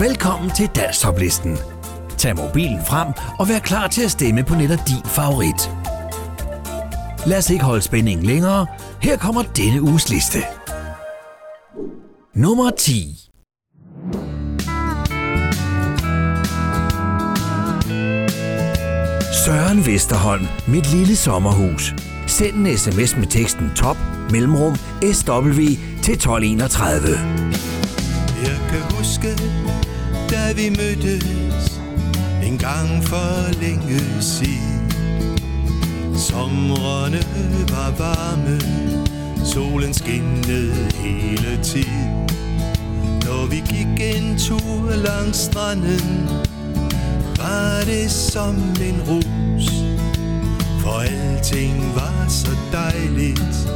Velkommen til Danstoplisten. Tag mobilen frem og vær klar til at stemme på netop din favorit. Lad os ikke holde spændingen længere. Her kommer denne uges liste. Nummer 10. Søren Vesterholm, mit lille sommerhus. Send en sms med teksten top mellemrum SW til 1231. Jeg kan huske, da vi mødtes en gang for længe siden. Somrene var varme, solen skinnede hele tiden. Når vi gik en tur langs stranden, var det som en rus. For alting var så dejligt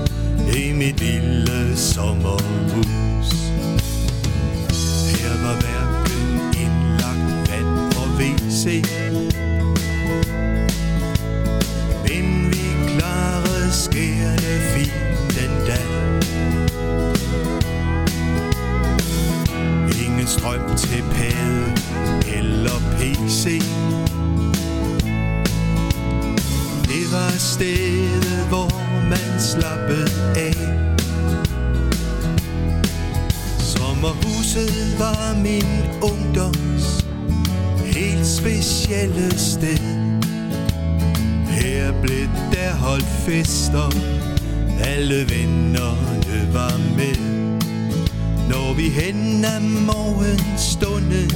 i mit lille sommerhus. Her var hverken se Men vi klarede skærende fint den dag. Ingen strøm til pæde eller PC. Det var stedet, hvor man slappede af. Sommerhuset var min ungdoms helt specielle sted. Her blev der holdt fester, alle vennerne var med. Når vi hen ad morgenstunden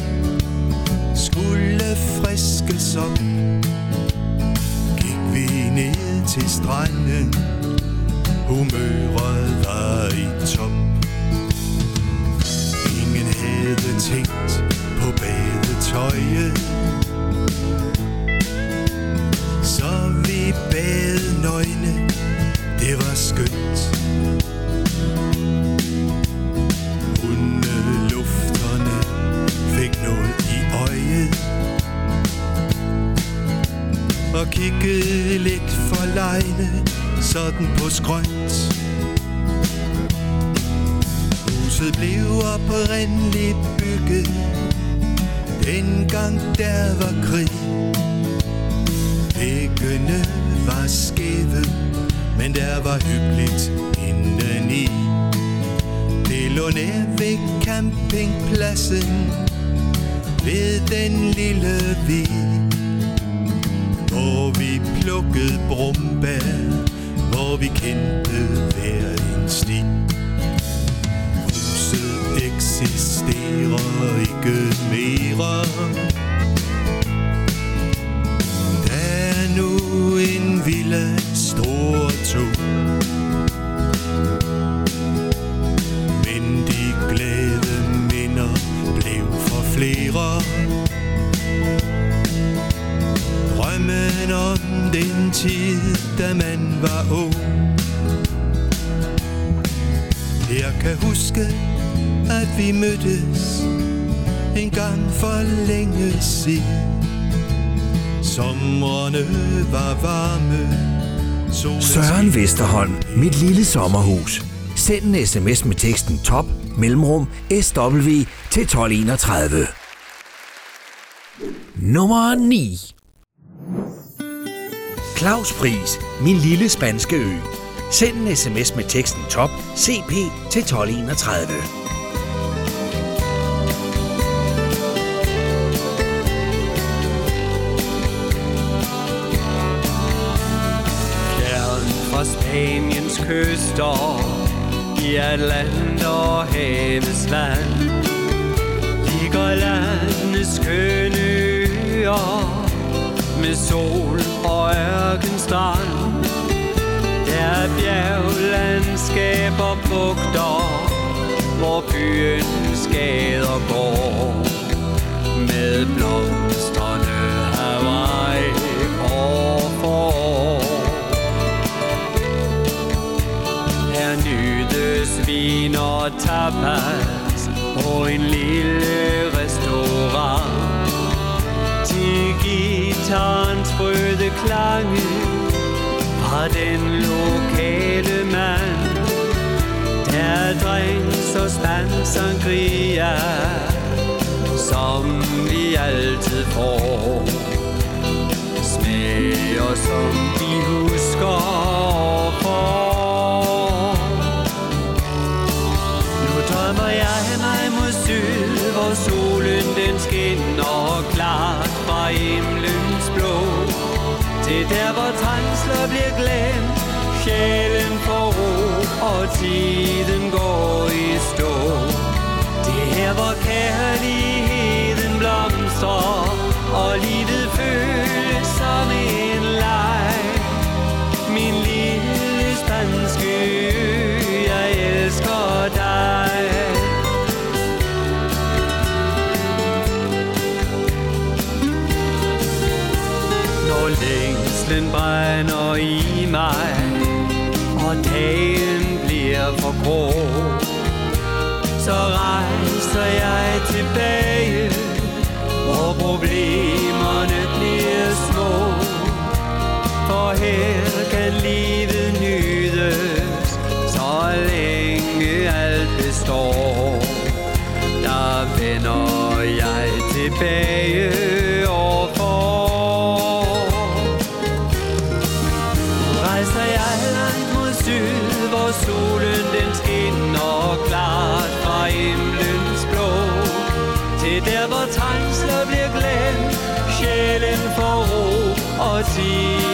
skulle friskes op, gik vi ned til stranden. Humøret var i top. Ingen på badetøjet. Så vi bad nøgne, det var skønt. Hundelufterne fik noget i øjet. Og kiggede lidt for lejne, sådan på skrønt. Huset blev oprindeligt bygget, dengang der var krig. Væggene var skæve, men der var hyggeligt indeni. Det lå nær ved campingpladsen, ved den lille vi, hvor vi plukkede brumbær, hvor vi kendte hver en sti. Eksisterer ikke mere. Der er nu en villa stor to. Men de glade minder blev for flere. Drømmen om den tid, da man var ung. Jeg kan huske, vi mødtes en gang for længe siden. Sommerne var varme. solen Søren Vesterholm, mit lille sommerhus. Send en sms med teksten top mellemrum SW til 1231. Nummer 9. Claus Pris, min lille spanske ø. Send en sms med teksten top CP til 1231. kyster I Atlanterhavets vand Ligger landets skønne øer Med sol og ørkenstrand. Der er bjerglandskaber bugter Hvor byens gader går Med blomster tapas på en lille restaurant. Til gitarens sprøde klange fra den lokale mand. Der drinks og spand sangria, som vi altid får Smager som vi husker for Til der hvor trængsler bliver glemt. Sjælen får ro og tiden går i stå. Det er her hvor kærligheden blomstrer Og livet føles som en leg. Min lille spanske ø, jeg elsker dig. Når længslen brænder i mig Og dagen bliver for grå. Så rejser jeg tilbage Hvor problemerne bliver små. For her og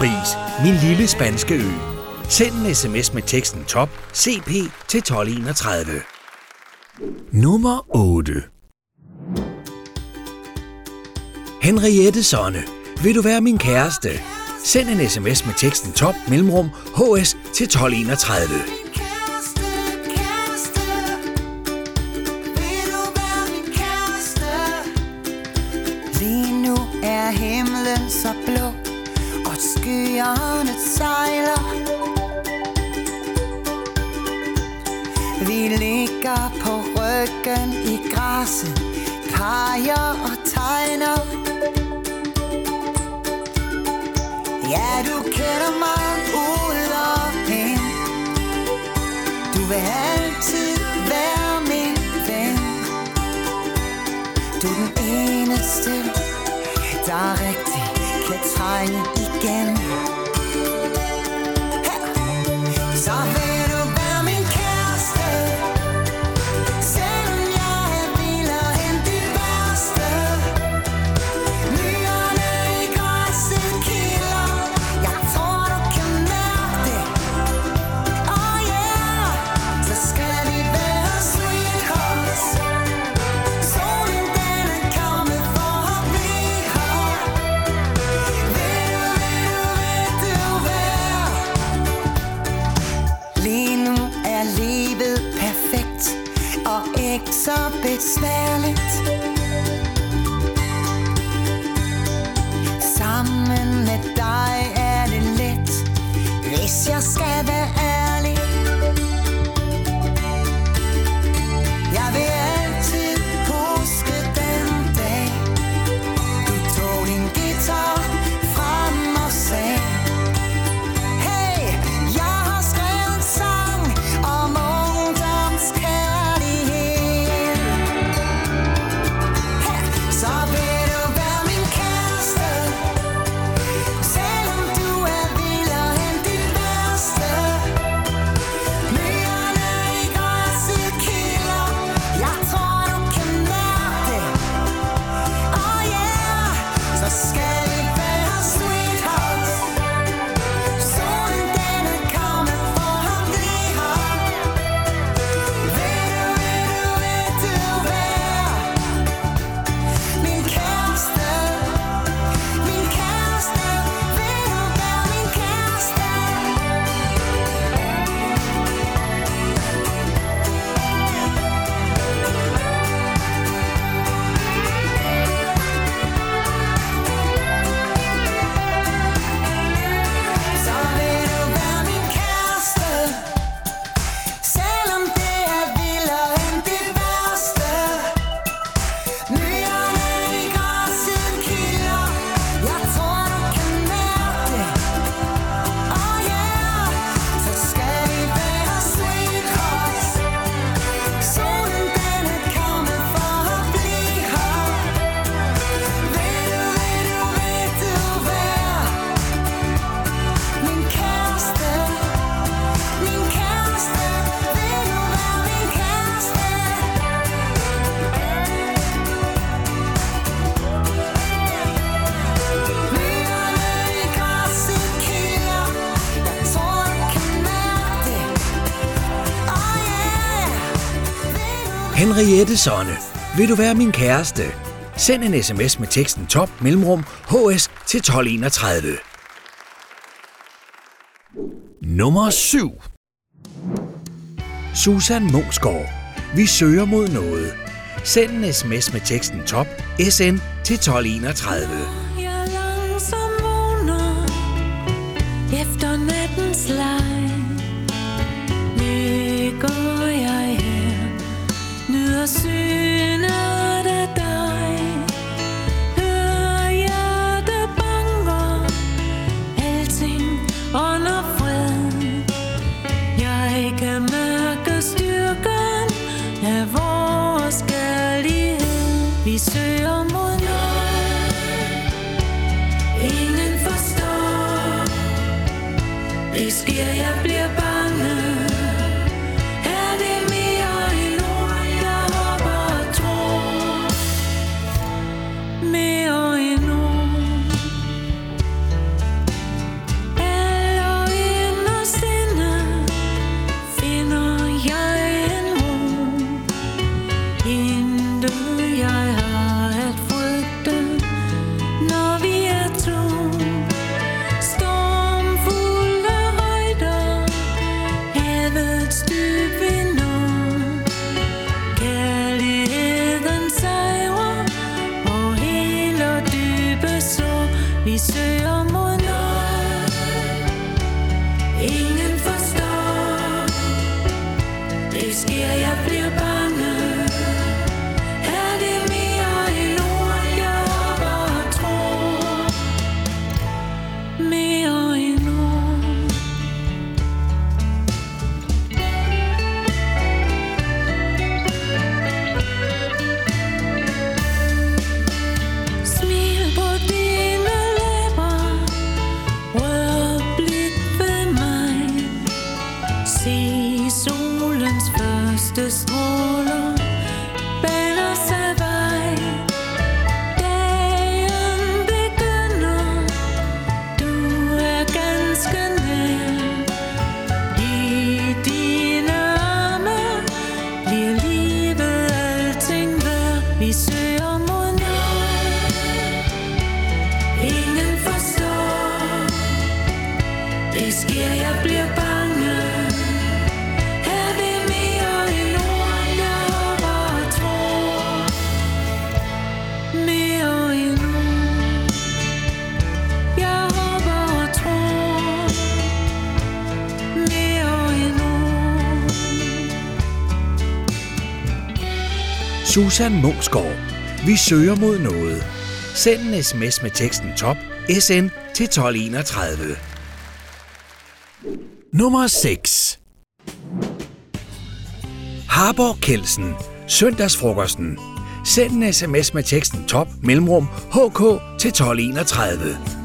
Pris, min lille spanske ø. Send en sms med teksten top CP til 1231. Nummer 8 Henriette Sonne, vil du være min kæreste? Send en sms med teksten top mellemrum HS til 1231. sejler. Vi ligger på ryggen i græsset, peger og tegner. Ja, du kender mig ud og ind. Du vil altid være min ven Du er den eneste, der rigtig kan trænge igen smiling Henriette Sonne, vil du være min kæreste? Send en sms med teksten top mellemrum hs til 1231. Nummer 7 Susan Mungsgaard, vi søger mod noget. Send en sms med teksten top sn til 1231. Jeg langsom vågner efter nattens leg. Lykker assim. Susan Mumsgaard. Vi søger mod noget. Send en sms med teksten top SN til 1231. Nummer 6 Harbor Kelsen. Søndagsfrokosten. Send en sms med teksten top mellemrum HK til 1231.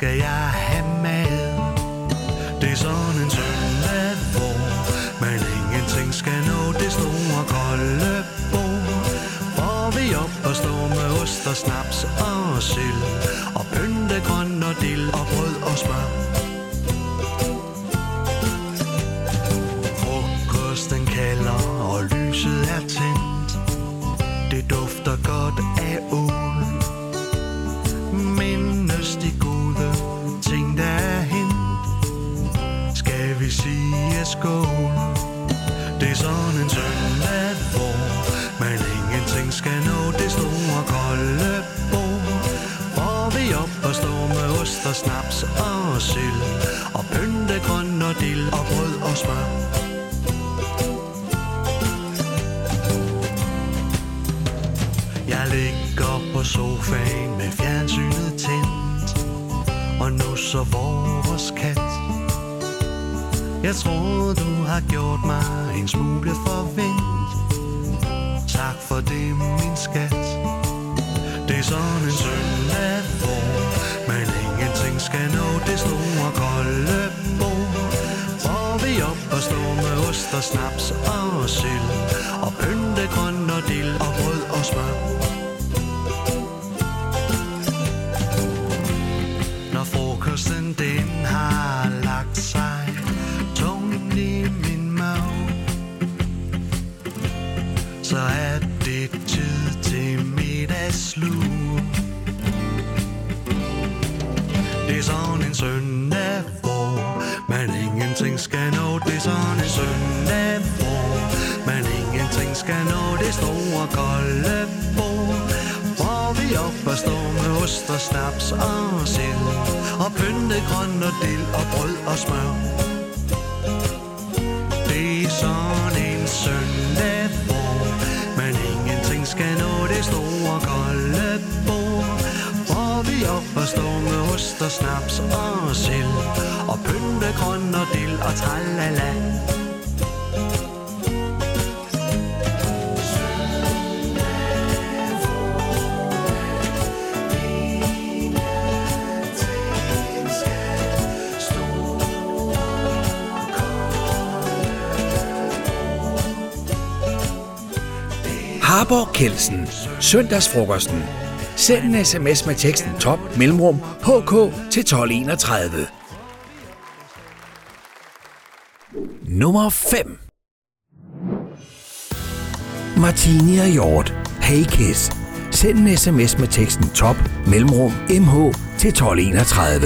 skal jeg have med. Det er sådan en søndag, hvor man ingenting skal nå det store kolde bord. Hvor vi op og står med ost og snaps og sild. Efter og snaps og sild Og pynte grøn og dild og tralala Harborg Kelsen. Søndagsfrokosten. Send en sms med teksten top mellemrum hk til 1231. Nummer 5. Martini og Hjort. Hey Kiss. Send en sms med teksten top mellemrum mh til 1231.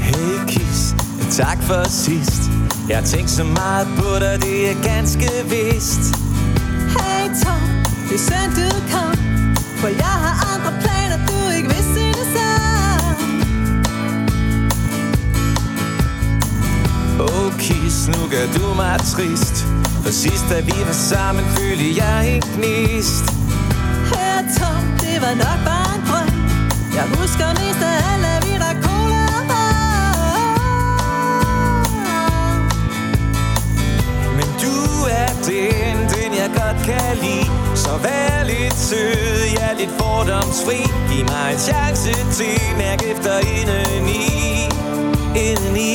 Hey Kiss, tak for sidst jeg har tænkt så meget på dig, det er ganske vist. Hey Tom, det er synd du kom For jeg har andre planer, du ikke vidste det samme. Oh Kis, nu gør du mig trist. For sidst da vi var sammen, følte jeg en gnist. Hey Tom, det var nok bare en drøm. Jeg husker mest af alle, vi der cola er den, den jeg godt kan lide. Så vær lidt sød, ja lidt fordomsfri. Giv mig en chance til, mærk efter indeni. Indeni.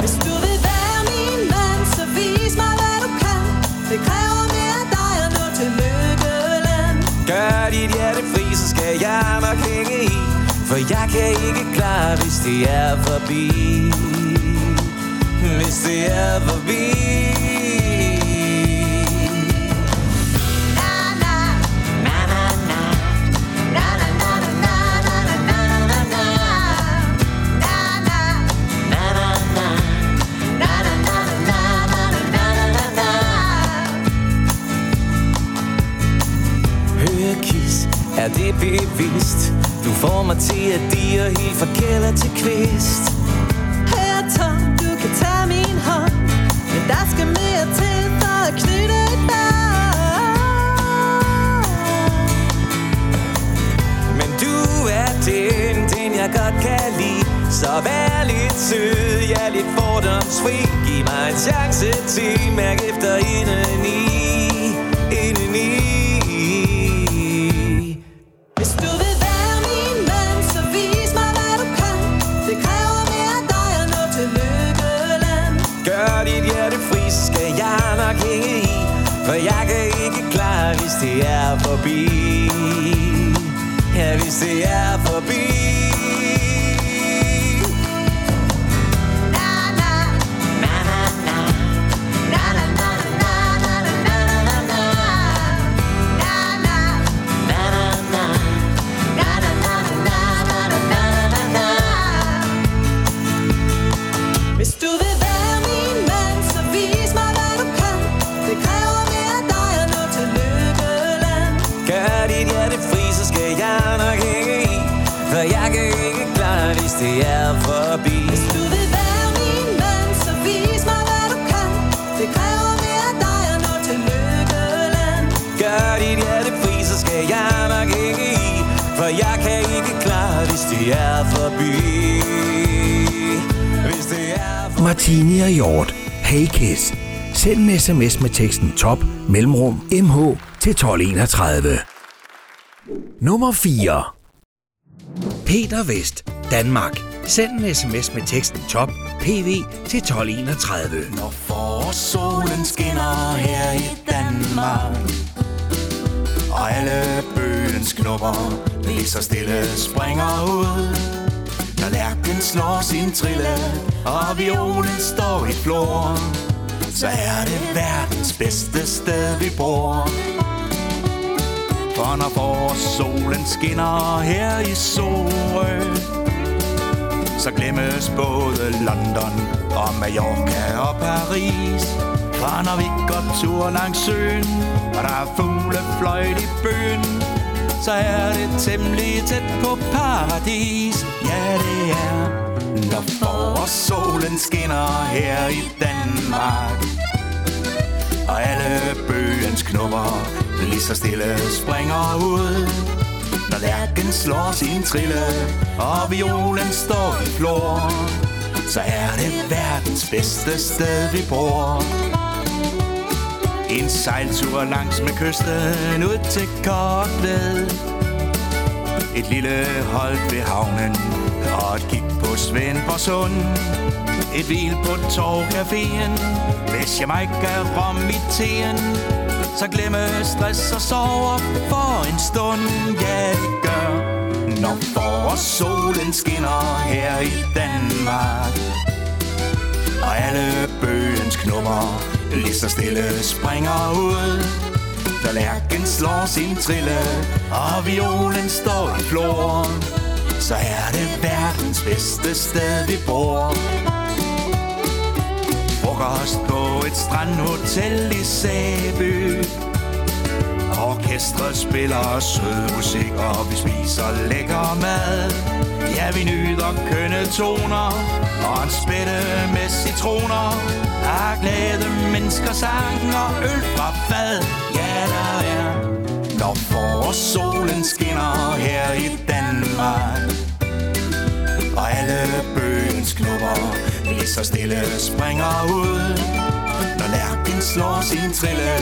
Hvis du vil være min mand, så vis mig, hvad du kan. Det kræver mere af dig at nå til lykkeland. Gør dit hjerte fri, så skal jeg nok hænge i. For jeg kan ikke klare, hvis det er forbi. Hvis det er forbi er det bevidst? Du får mig til at dire helt fra kælder til kvist skal mere til for at knytte et Men du er den, den jeg godt kan lide. Så vær lidt sød, ja lidt fordomsfri. Giv mig en chance til, mærk efter indeni Indeni Ja, hvis sms med teksten top mellemrum mh til 1231. Nummer 4. Peter Vest, Danmark. Send en sms med teksten top PV til 1231. Når forårssolen skinner her i Danmark Og alle bøgens knopper lige så stille springer ud Når lærken slår sin trille og violen står i flor så er det verdens bedste sted vi bor For når forårssolen skinner her i Sorø så glemmes både London og Mallorca og Paris. For når vi går tur langs søen, og der er fuglefløjt i bøen, så er det temmelig tæt på paradis. Ja, det er, når solen skinner her i Danmark. Og alle bøgens knopper lige så stille springer ud. Når lærken slår sin trille, og violen står i flor, så er det verdens bedste sted, vi bor. En sejltur langs med kysten ud til Kortved. Et lille hold ved havnen, og et kig på Svendborg Sund. Et hvil på Torvcaféen, hvis Jamaica rom i teen. Så glemme stress og sover for en stund, ja det gør Når forårssolen skinner her i Danmark Og alle bøgens knummer lige så stille springer ud Når lærken slår sin trille og violen står i flor så er det verdens bedste sted vi bor Frokost på et strandhotel i Sæby Orkestret spiller sød musik, og vi spiser lækker mad. Ja, vi nyder kønne toner, og en spætte med citroner. Af glade mennesker, sang og øl fra fad. Ja, der er, når forårssolen skinner her i Danmark. Bøgens knopper lige så stille springer ud Når lærken slår sin trille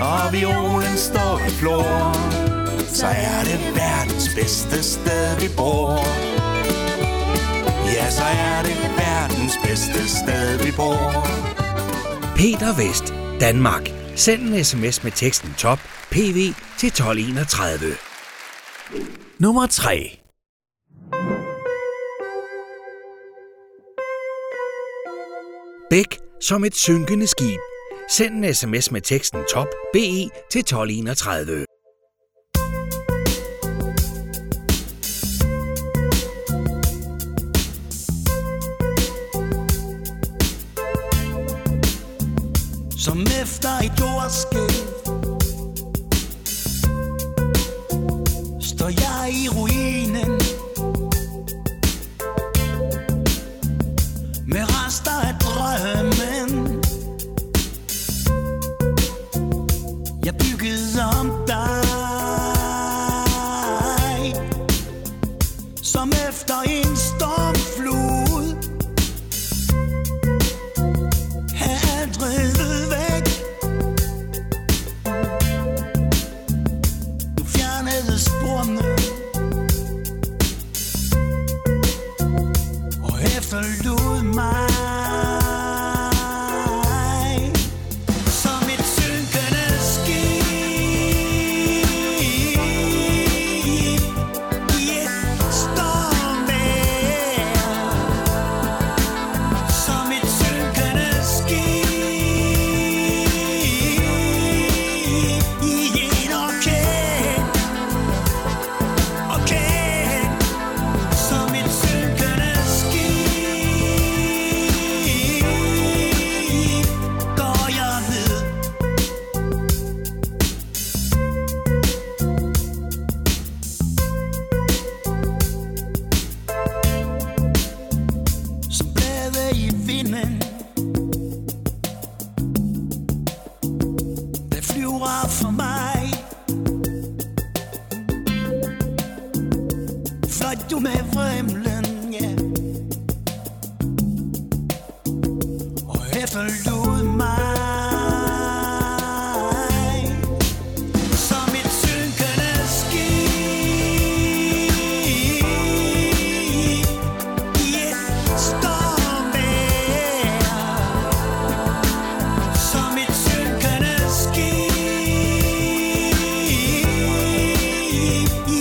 Og violen står i flor Så er det verdens bedste sted vi bor Ja, så er det verdens bedste sted vi bor Peter Vest, Danmark. Send en sms med teksten top PV til 1231. Nummer 3. Bæk som et synkende skib. Send en sms med teksten top BE til 1231. Som efter et jordskæld Står jeg i ruinen mim.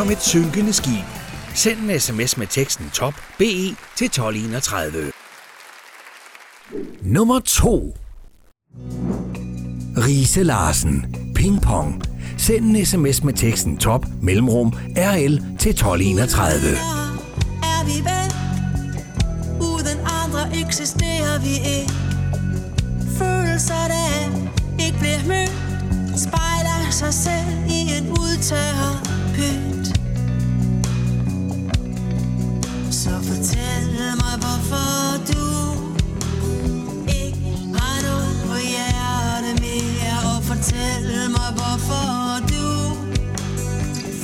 Som et synkende skib. Send en sms med teksten top BE til 1231. Nummer 2 Riese Larsen. Ping Pong. Send en sms med teksten top mellemrum RL til 1231. Er vi vel? Uden andre eksisterer vi ikke. Følelser, der ikke bliver mødt, spejler sig selv i en udtager pynt. Så fortæl mig, hvorfor du ikke har noget på hjerte mere. Og fortæl mig, hvorfor du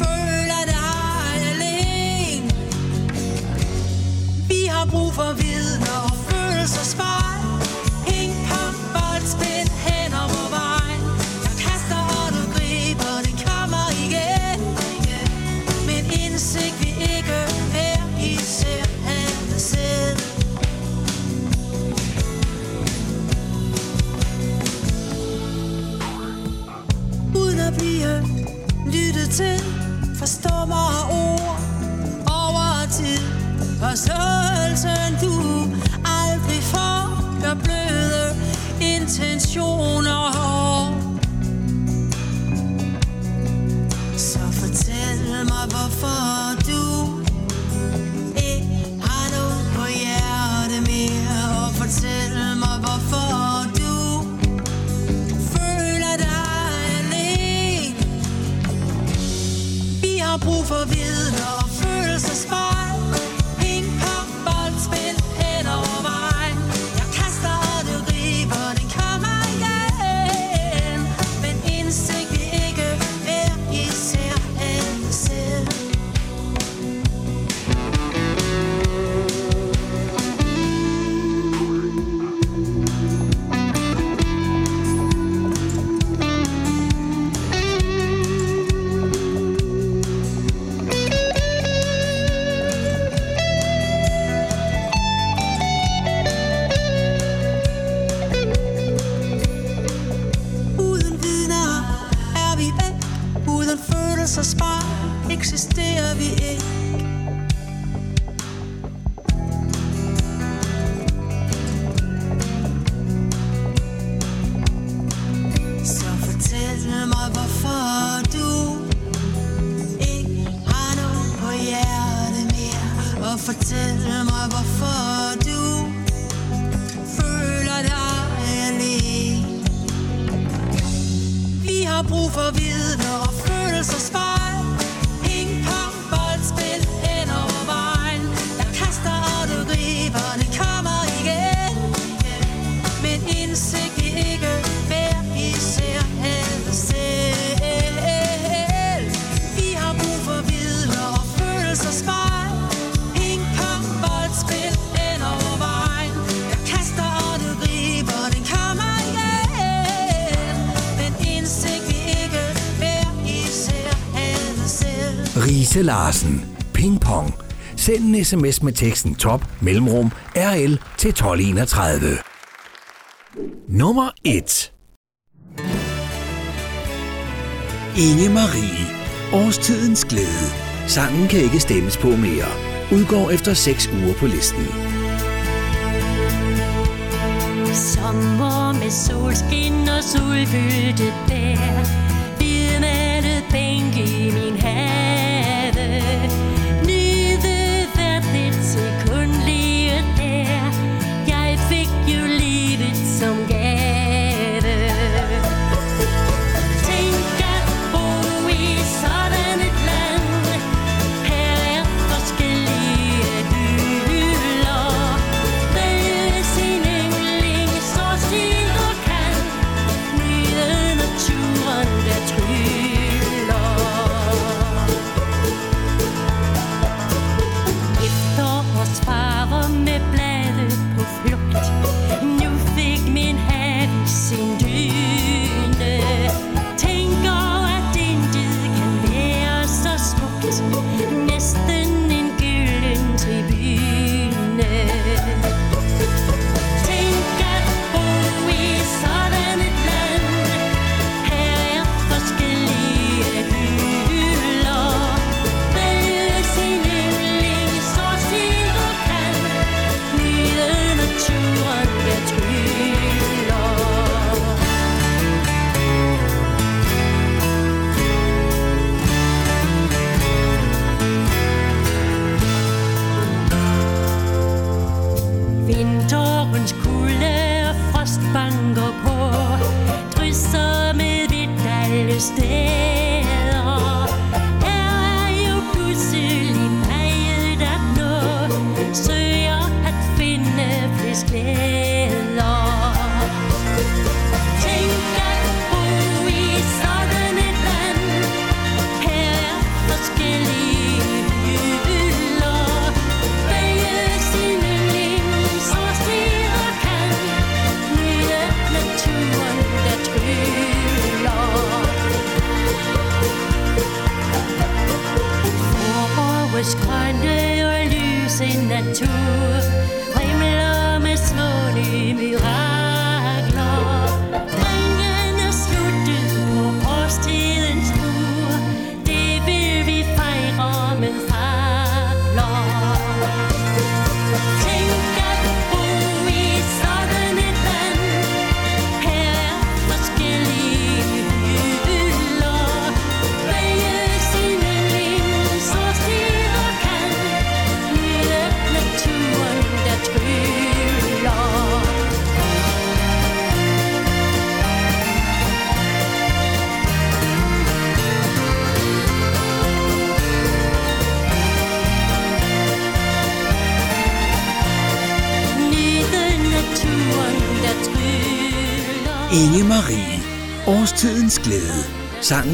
føler dig alene. Vi har brug for spejl eksisterer vi ikke Larsen. Ping Pong. Send en sms med teksten top mellemrum RL til 1231. Nummer 1 Inge Marie. Årstidens glæde. Sangen kan ikke stemmes på mere. Udgår efter 6 uger på listen. Sommer med solskin og solfyldte bær Hvidmalet bænk i min have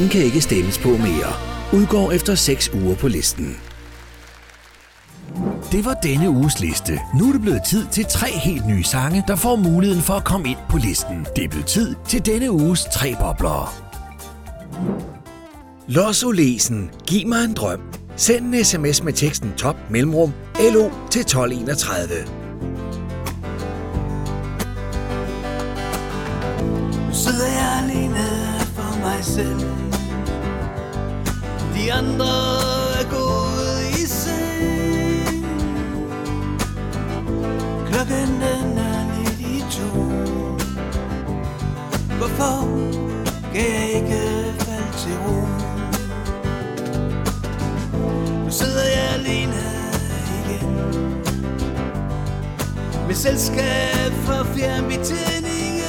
Sangen kan ikke stemmes på mere. Udgår efter 6 uger på listen. Det var denne uges liste. Nu er det blevet tid til tre helt nye sange, der får muligheden for at komme ind på listen. Det er blevet tid til denne uges tre bobler. Los Olesen, giv mig en drøm. Send en sms med teksten top mellemrum LO til 1231. Nu sidder jeg alene for mig selv de andre er gået i seng. Klokken den er lidt i to. Hvorfor kan jeg ikke falde til ro? Nu sidder jeg alene igen. Med selskab fra fjernbetjeningen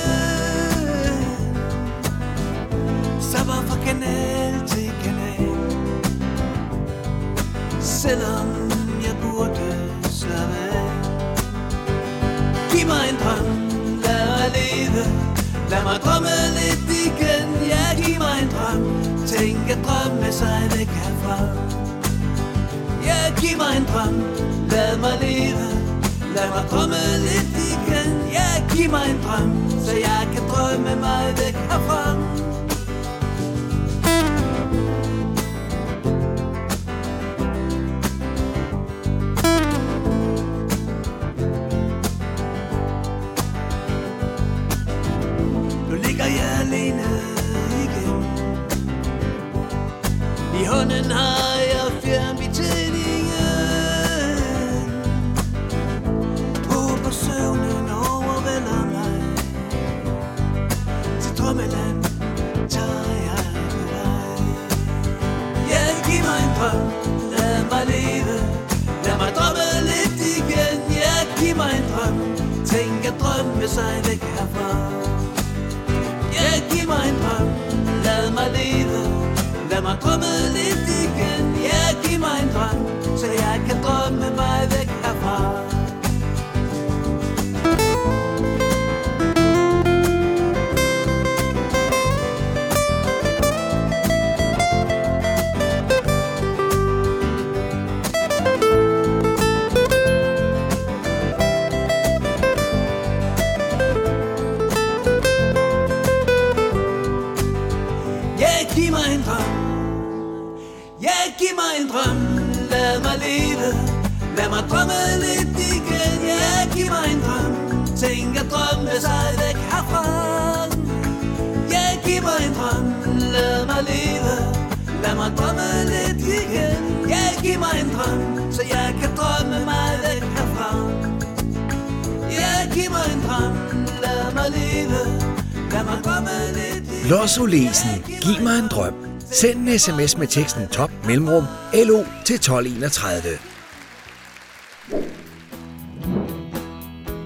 Sapper fra kanal Selvom jeg burde slappe af. Giv mig en drøm, lad mig leve. Lad mig drømme lidt igen. Ja, giv mig en drøm. Tænk at drømme sig væk herfra. Ja, giv mig en drøm. Lad mig leve. Lad mig drømme lidt igen. Ja, giv mig en drøm Så jeg kan drømme mig væk herfra. Hånden har jeg fjern fjernbetjeningen Håber søvnen overvælder mig Til drømmeland tager jeg på vej Ja, giv mig en drøm, lad mig leve. Lad mig drømme lidt igen. Ja, giv mig en drøm. Tænk at drømme sig Lad drømme lidt igen. Ja, giv mig en drøm, så jeg kan drømme mig væk. Mig drømme lidt igen. Ja, giv mig en drøm. Tænk at drømme sig væk herfra. Ja, giv mig en drøm. Lad mig leve. Lad mig drømme lidt igen. Ja, giv mig en drøm Så jeg kan drømme mig væk herfra. Ja, giv mig en drøm. Lad mig leve. Lad mig drømme lidt igen. Los Olesen, giv mig en drøm. Send en sms med teksten top mellemrum LO til 1231.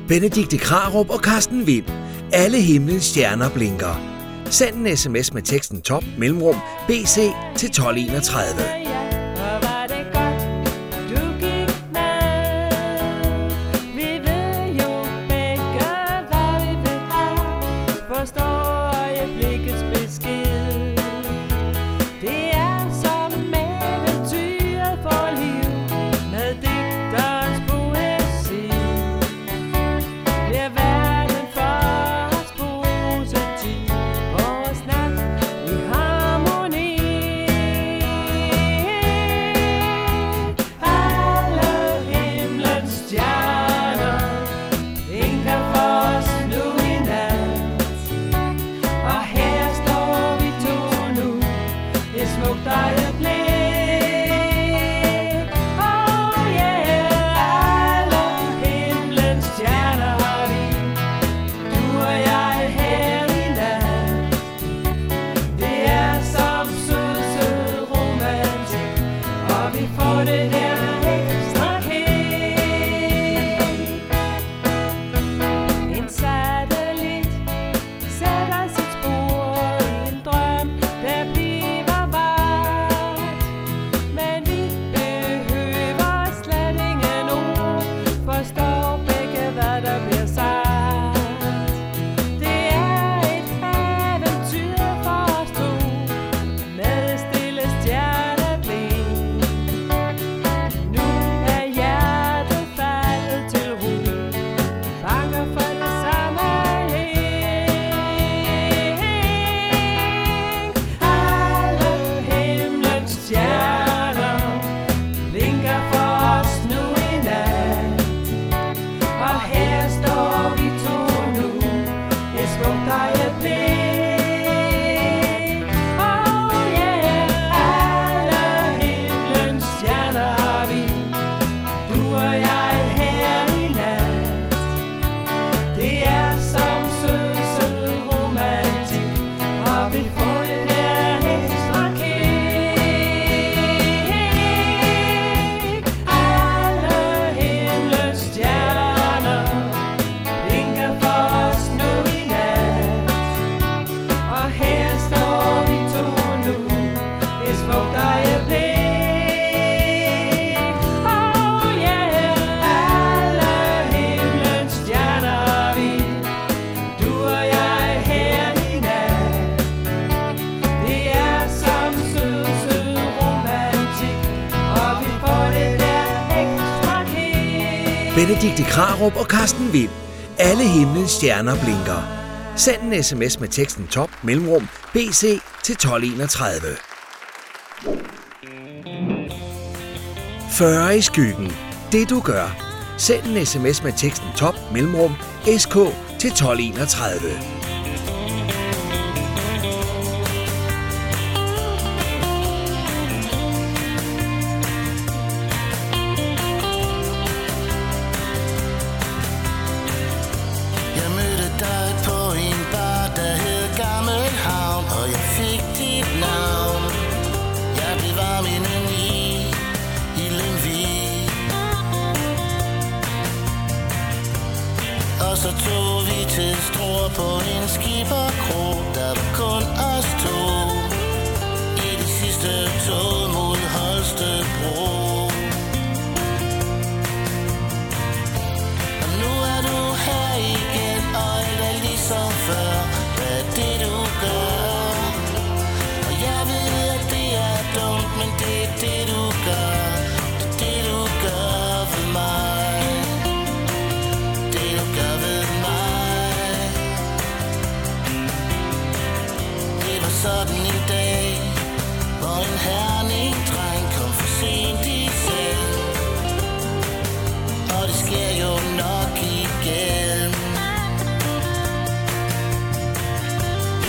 Benedikte Krarup og Carsten Vind. Alle himlens stjerner blinker. Send en sms med teksten top mellemrum BC til 1231. Benedikte og Carsten Vind. Alle himlens stjerner blinker. Send en sms med teksten top mellemrum BC til 1231. 40 i skyggen. Det du gør. Send en sms med teksten top mellemrum SK til 1231.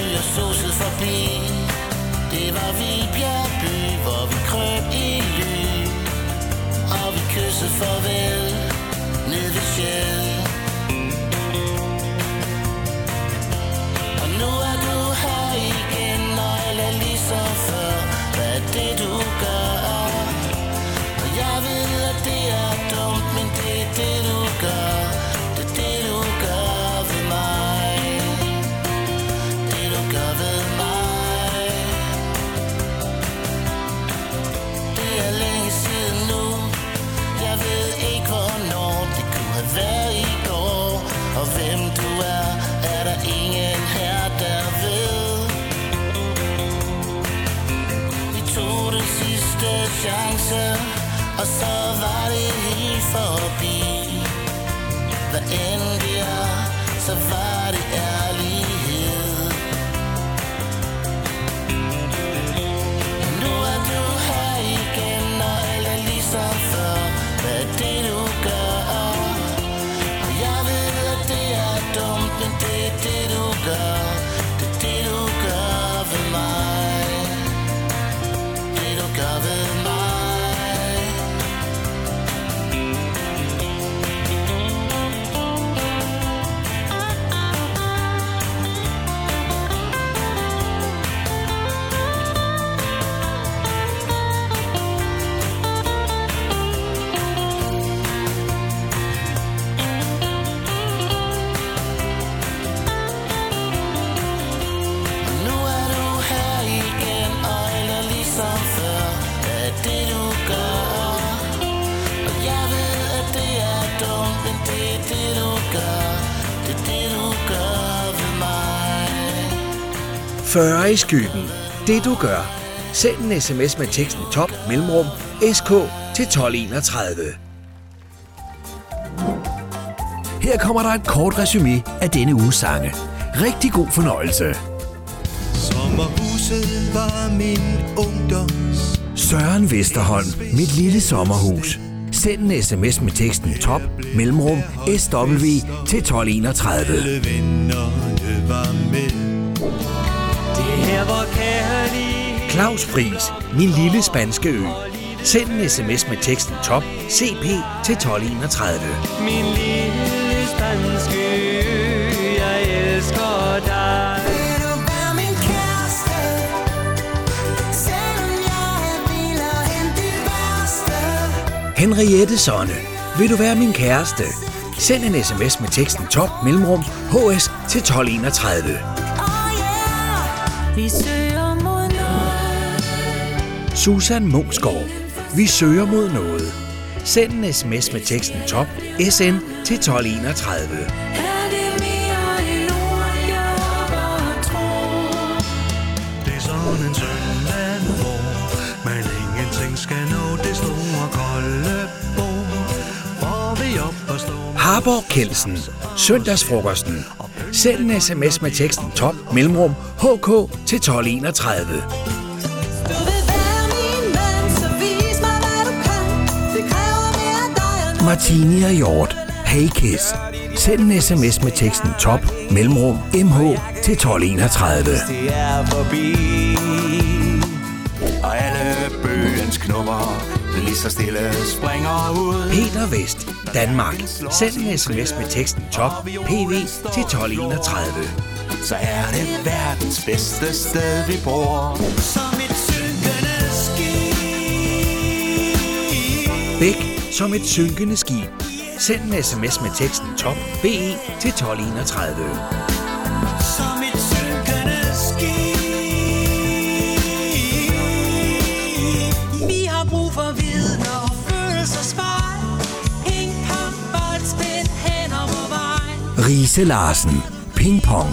Vi er suset forbi. Det var Vibjerg bjergby, Hvor vi krøb i ly. Og vi kyssede farvel Ned ved Sjæl. Chance Og så var det helt forbi. Hvad end det er Så var 40 i skyggen. Det du gør. Send en sms med teksten top mellemrum SK til 1231. Her kommer der et kort resume af denne uges sange. Rigtig god fornøjelse. Sommerhuset var min ungdoms Søren Vesterholm, mit lille sommerhus. Send en sms med teksten top mellemrum SW til 1231. Alle vennerne var med Er her, hvor kærlighed Claus Friis, min lille spanske ø. Send en sms med teksten top CP til 1231. Min lille spanske ø, jeg elsker dig. Henriette Sonne, vil du være min kæreste? Send en sms med teksten top mellemrum HS til 1231. Vi søger mod noget. Susan Mungsgaard, vi søger mod noget. Send en sms med teksten top SN til 1231. Er det mere end ord, jeg bare tror? Det er sådan en søndag, hvor man ingenting skal nå det store kolde bord. Hvor vi op og Harborg Kelsen. Søndagsfrokosten. Send en sms med teksten top mellemrum hk til 1231. Du vil være min mand, så vis mig, hvad du kan. Det kræver mere af dig og Martini og Hjort. Hey Kiss. Send en sms med teksten top mellemrum mh til 1231. Det er forbi Og alle bøgens knupper lige så stille springer ud. Peter Vest, Danmark. Send en sms med teksten top pv til 1231. Så er det verdens bedste sted, vi bor. Som et synkende skib Bæk som et synkende skib. Send en sms med teksten top be til 1231. Som et synkende skib Riese Larsen. Ping Pong.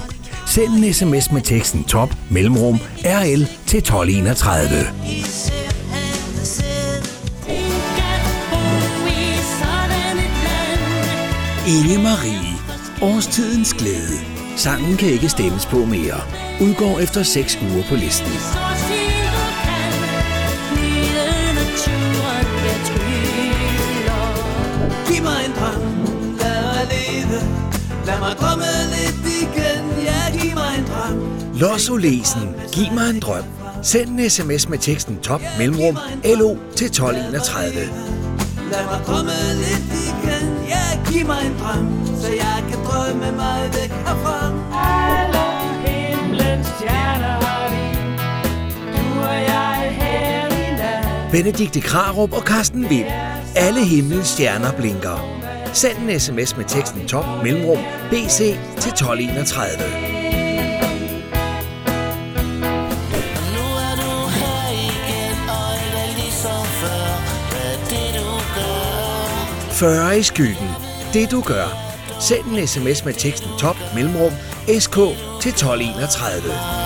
Send en sms med teksten top mellemrum RL til 1231. I Inge Marie. Årstidens glæde. Sangen kan ikke stemmes på mere. Udgår efter 6 uger på listen. Giv mig en drøm, lad mig leve Lad mig drømme lidt igen, ja, giv mig en drøm Los Olesen. Giv mig en drøm. Send en sms med teksten top mellemrum LO til 1231. Lad mig drømme lidt igen, ja, giv mig en drøm Så jeg kan drømme mig væk herfra Alle himlens stjerner har vi. Du og jeg her i nat. Benedikte Krarup og Carsten Vind. Alle himlens stjerner blinker. Send en sms med teksten top mellemrum BC til 1231. Nu er du her igen, og alt er ligesom før. Hvad det, du gør? 40 i skyggen. Det du gør. Send en sms med teksten top mellemrum SK til 1231.